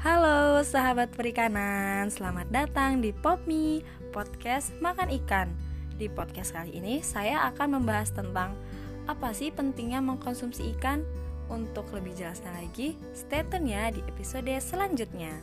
Halo sahabat perikanan, selamat datang di Popmi Podcast Makan Ikan. Di podcast kali ini saya akan membahas tentang apa sih pentingnya mengkonsumsi ikan. Untuk lebih jelasnya lagi, stay tune ya di episode selanjutnya.